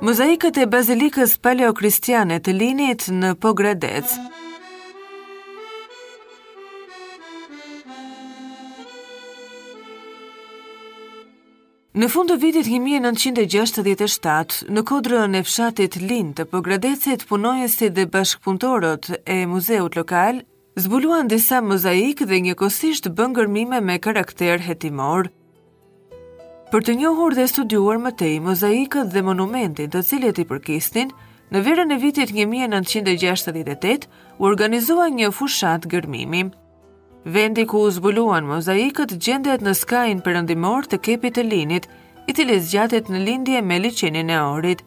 Mozaikët e Bazilikës Paleokristiane të Linit në Pogradec. Në fund të vitit 1967, në kodrën e fshatit Lin të Pogradecit, punojësit dhe bashkëpunëtorët e muzeut lokal Zbuluan disa mozaikë dhe njëkohësisht bënë gërmime me karakter hetimor. Për të njohur dhe studiuar më tej mozaikët dhe monumentin të cilët i përkisnin, në verën e vitit 1968 u organizua një fushatë gërmimi. Vendi ku u zbuluan mozaikët gjendet në skajin perëndimor të Kepit të Linit, i cili zgjatet në lindje me liqenin e Ohrit.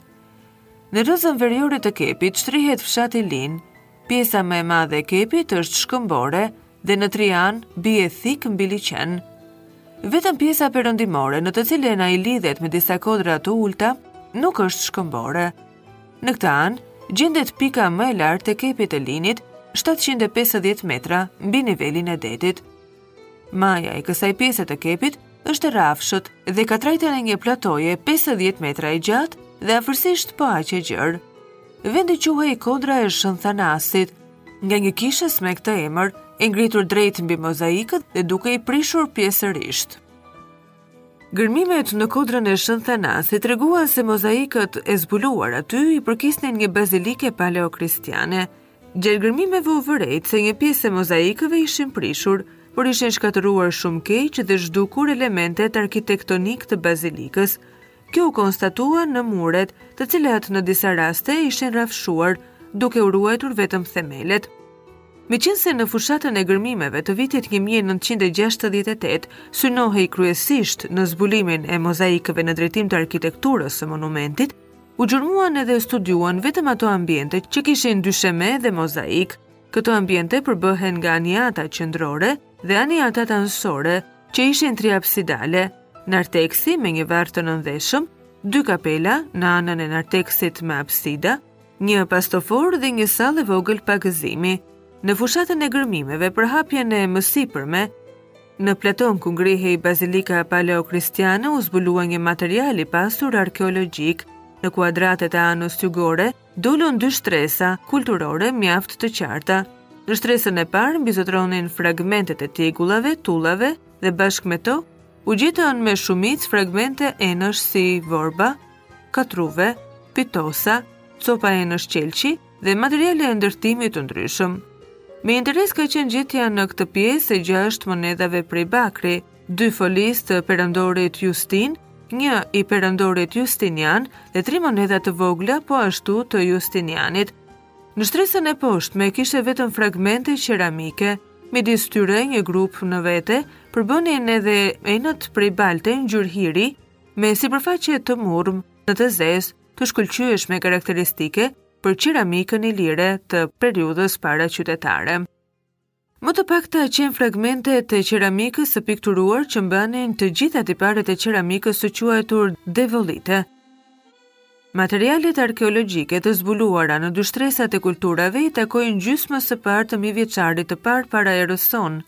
Në rrëzën veriore të Kepit shtrihet fshati Lin, Pjesa më e madhe e kepit është shkëmbore dhe në tri anë bie thikë mbi liqen. Vetëm pjesa perëndimore, në të cilën ai lidhet me disa kodra të ulta, nuk është shkëmbore. Në këtë anë gjendet pika më e lartë e kepit të Linit, 750 metra mbi nivelin e detit. Maja e kësaj pjese të kepit është e rrafshët dhe ka trajtën e një platoje 50 metra e gjatë dhe afërsisht po aq e gjerë. Vendi quhej Kodra e Shën Thanasit, nga një kishëz me këtë emër, e ngritur drejt mbi mozaikët dhe duke i prishur pjesërisht. Gërmimet në kodrën e Shën Thanasit treguan se mozaikët e zbuluar aty i përkisnin një bazilike paleokristiane, Gjatë gërmimeve u vërejt se një pjesë e mozaikëve ishin prishur, por ishin shkatërruar shumë keq dhe zhdukur elementet arkitektonikë të bazilikës. Kjo u konstatua në muret, të cilat në disa raste ishin rrafshuar, duke u ruajtur vetëm themelet. Meqenëse në fushatën e gërmimeve të vitit 1968 synohej kryesisht në zbulimin e mozaikëve në drejtim të arkitekturës së monumentit, U gjurmuan edhe studiuan vetëm ato ambiente që kishin dysheme dhe mozaik. Këto ambiente përbëhen nga aniata qendrore dhe aniatat anësore, që ishin triapsidale, narteksi me një varr të nëndheshëm, dy kapela në anën e narteksit me apsida, një pastofor dhe një sallë e vogël pagëzimi. Në fushatën e gërmimeve për hapjen e mësipërme, Në platon, ku ngrihej Bazilika Paleokristiane, u zbulua një material i pasur arkeologjik. Në kuadratet e anës jugore, dolën dy shtresa kulturore mjaft të qarta. Në shtresën e parë mbizotëronin fragmentet e tjegullave, tullave dhe bashkë me to, u gjetën me shumicë fragmente enësh si vorba, katruve, pitosa, copa enësh qelqi, dhe materiale ndërtimi të ndryshëm. Me interes ka qenë gjetja në këtë pjesë e gjashtë monedhave prej bakri, dy folis të perandorit Justin, një i perandorit Justinian dhe tri monedha të vogla po ashtu të Justinianit. Në shtresën e poshtme kishte vetëm fragmente qeramike, midis tyre një grup në vete, përbënin edhe enët prej balte ngjyrë hiri, me sipërfaqe të murmë, në të zezë, të shkëlqyeshme karakteristike për qeramikën ilire të periudhës paraqytetare. Më të pakta qenë fragmentet e qeramikës së pikturuar që mbanin të gjitha tiparet e qeramikës së quajtur devollite. Materialet arkeologjike të zbuluara në dy shtresat e kulturave i takojnë gjysmës së partë të mijëvjeçarit të parë para erës sonë,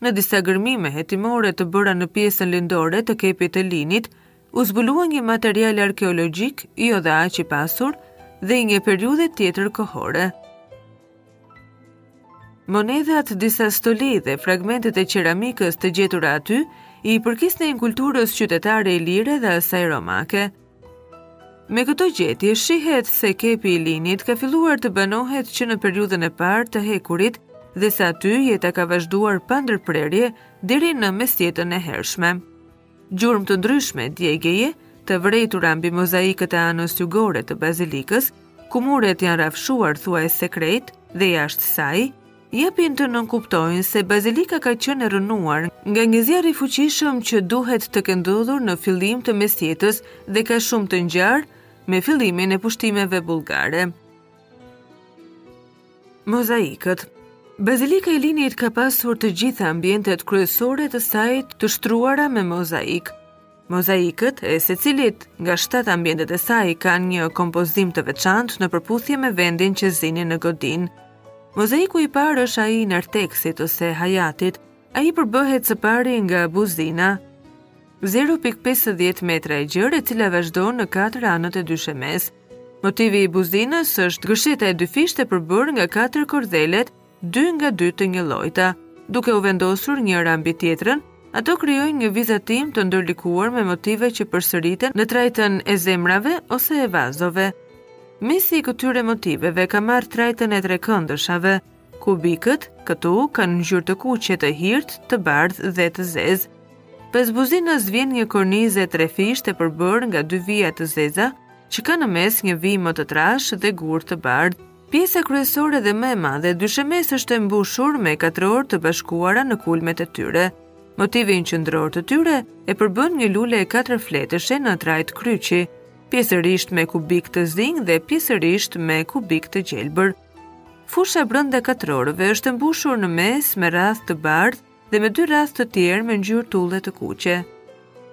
Në disa gërmime hetimore të bëra në pjesën lindore të Kepit të Linit, u zbulua një material arkeologjik jo dhe aq i pasur dhe i një periudhe tjetër kohore. Monedhat, disa stoli dhe fragmentet e qeramikës të gjetura aty i përkisnin kulturës qytetare ilire dhe asaj romake. Me këto gjetje shihet se kepi i linit ka filluar të banohet që në periudhën e parë të hekurit dhe se aty jeta ka vazhduar pa ndërprerje deri në mesjetën e hershme. Gjurmë të ndryshme djegieje, të vërejtura mbi mozaikët e anës jugore të bazilikës, ku muret janë rrafshuar thuajse krejt dhe jashtë saj, Japin të nënkuptojnë se bazilika ka qenë e rrënuar nga një zjarr i fuqishëm që duhet të ketë ndodhur në fillim të mesjetës dhe ka shumë të ngjarë me fillimin e pushtimeve bullgare. Mozaikët Bazilika e Linit ka pasur të gjitha ambientet kryesore të saj të shtruara me mozaik. Mozaikët e secilit nga shtatë ambientet e saj kanë një kompozim të veçantë në përputhje me vendin që zinin në godinë. Mozaiku i parë është ai i narteksit ose hajatit. Ai përbëhet së pari nga buzina 0.50 metra e gjerë e cila vazhdon në katër anët e dyshemesë. Motivi i buzinës është gërsheta e dyfishtë e përbërë nga katër kordele dy nga dy të njëllojta. Duke u vendosur njëra mbi tjetrën, ato krijojnë një vizatim të ndërlikuar me motive që përsëriten në trajtën e zemrave ose vazove. Mesi i këtyre motiveve ka marrë trajtën e trekëndëshave, kubikët këtu kanë ngjyrë të kuqe të hirtë, të bardhë dhe të zezë. Pas buzinës vjen një kornizë e trefishtë e përbërë nga dy vija të zeza, që kanë në mes një vijë më të trashë me gurë të bardhë. Pjesa kryesore dhe më e madhe e dyshemesë është e mbushur me katrorë të bashkuara në kulmet e tyre. Motivin qendror të tyre e përbën një lule katërfletëshe në trajtë kryqi, pjesërisht me kubikë të zinj dhe pjesërisht me kubikë të gjelbër. Fusha brenda katrorëve është e mbushur në mes me rrathë të bardhë dhe me dy rrathë të tjerë me ngjyrë tulle të kuqe.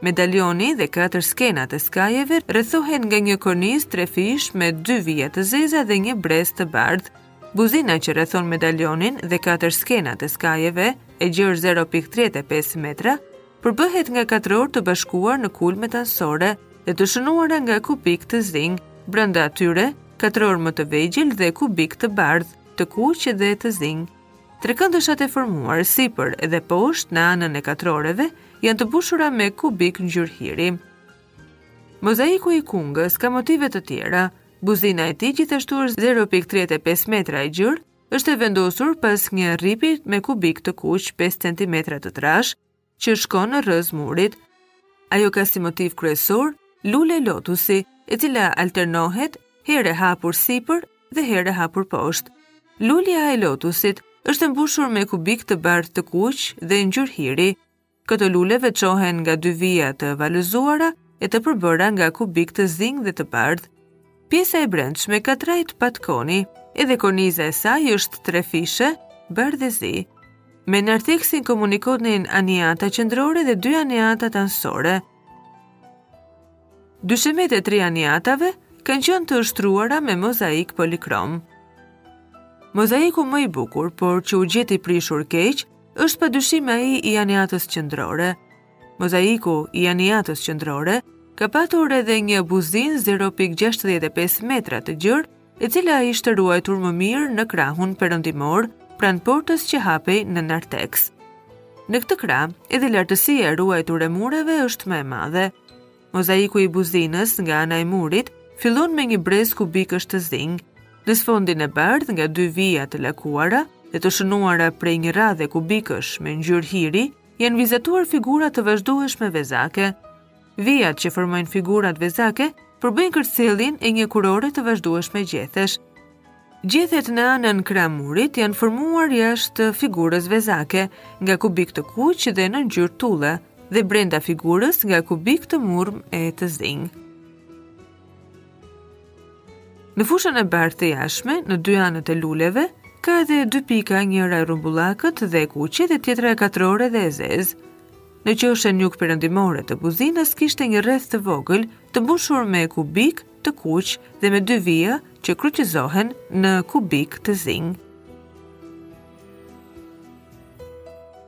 Medalioni dhe katër skenat e skajeve rrethohen nga një kornizë trefishe me dy vija të zeza dhe një brez të bardhë. Buzina që rrethon medalionin dhe katër skenat e skajeve, e gjerë 0.35 metra, përbëhet nga katrorë të bashkuar në kulmet anësore dhe të shënuara nga kubikë të zinj, brenda atyre, katrorë më të vegjël dhe kubikë të bardhë, të kuq dhe të zinj. Trekëndëshat e formuar sipër dhe poshtë në anën e katrorëve janë të mbushura me kubikë ngjyrë hiri. Mozaiku i kungës ka motive të tjera. Buzina e tij gjithashtu është 0.35 metra e gjerë, është e vendosur pas një rripi me kubikë të kuq 5 cm të trashë, që shkon rrëzë murit. Ajo ka si motiv kryesor lule lotusi, e cila alternohet herë e hapur sipër dhe herë e hapur poshtë. Lulja e lotusit është e mbushur me kubikë të bardhë të kuq dhe ngjyrë hiri. Këto lule veçohen nga dy vija të valëzuara e të përbëra nga kubikë të zinj dhe të bardhë. Pjesa e brendshme ka trajtë patkoi, edhe korniza e saj është trefishe, bardhë dhe zi. Me narteksin komunikonin aniata qendrore dhe dy aniatat anësore. Dyshemet e tri aniatave kanë qenë të shtruara me mozaik polikrom. Mozaiku më i bukur, por që u gjet i prishur keq, është pa dyshim ai i aniatës qendrore. Mozaiku i aniatës qendrore ka patur edhe një buzinë 0.65 metra të gjerë, e cila ishte ruajtur më mirë në krahun perëndimor, pranë portës që hapej në narteks. Në këtë krah, edhe lartësia e ruajtur e mureve është më e madhe. Mozaiku i buzinës nga ana e murit fillon me një brez kubikësh të zinj. Në sfondin e bardhë nga dy vija të lakuara dhe të shënuara prej një radhe kubikësh me ngjyrë hiri, janë vizatuar figura të vazhdueshme vezake. Vijat që formojnë figurat vezake përbëjnë kërcellin e një kurore të vazhdueshme gjethesh. Gjethet në anën krah murit janë formuar jashtë figurës vezake, nga kubikë të kuq dhe në ngjyrë tulle, dhe brenda figurës nga kubikë të murrmë e të zinj. Në fushën e bardhë të jashtme, në dy anët e luleve, ka edhe dy pika, njëra e rrumbullakët dhe e kuqe dhe tjetra e katrore dhe e zezë. Në qoshen jugperëndimore të buzinës kishte një rreth të vogël, të mbushur me kubikë të kuq dhe me dy vija që kryqëzohen në kubikë të zinj.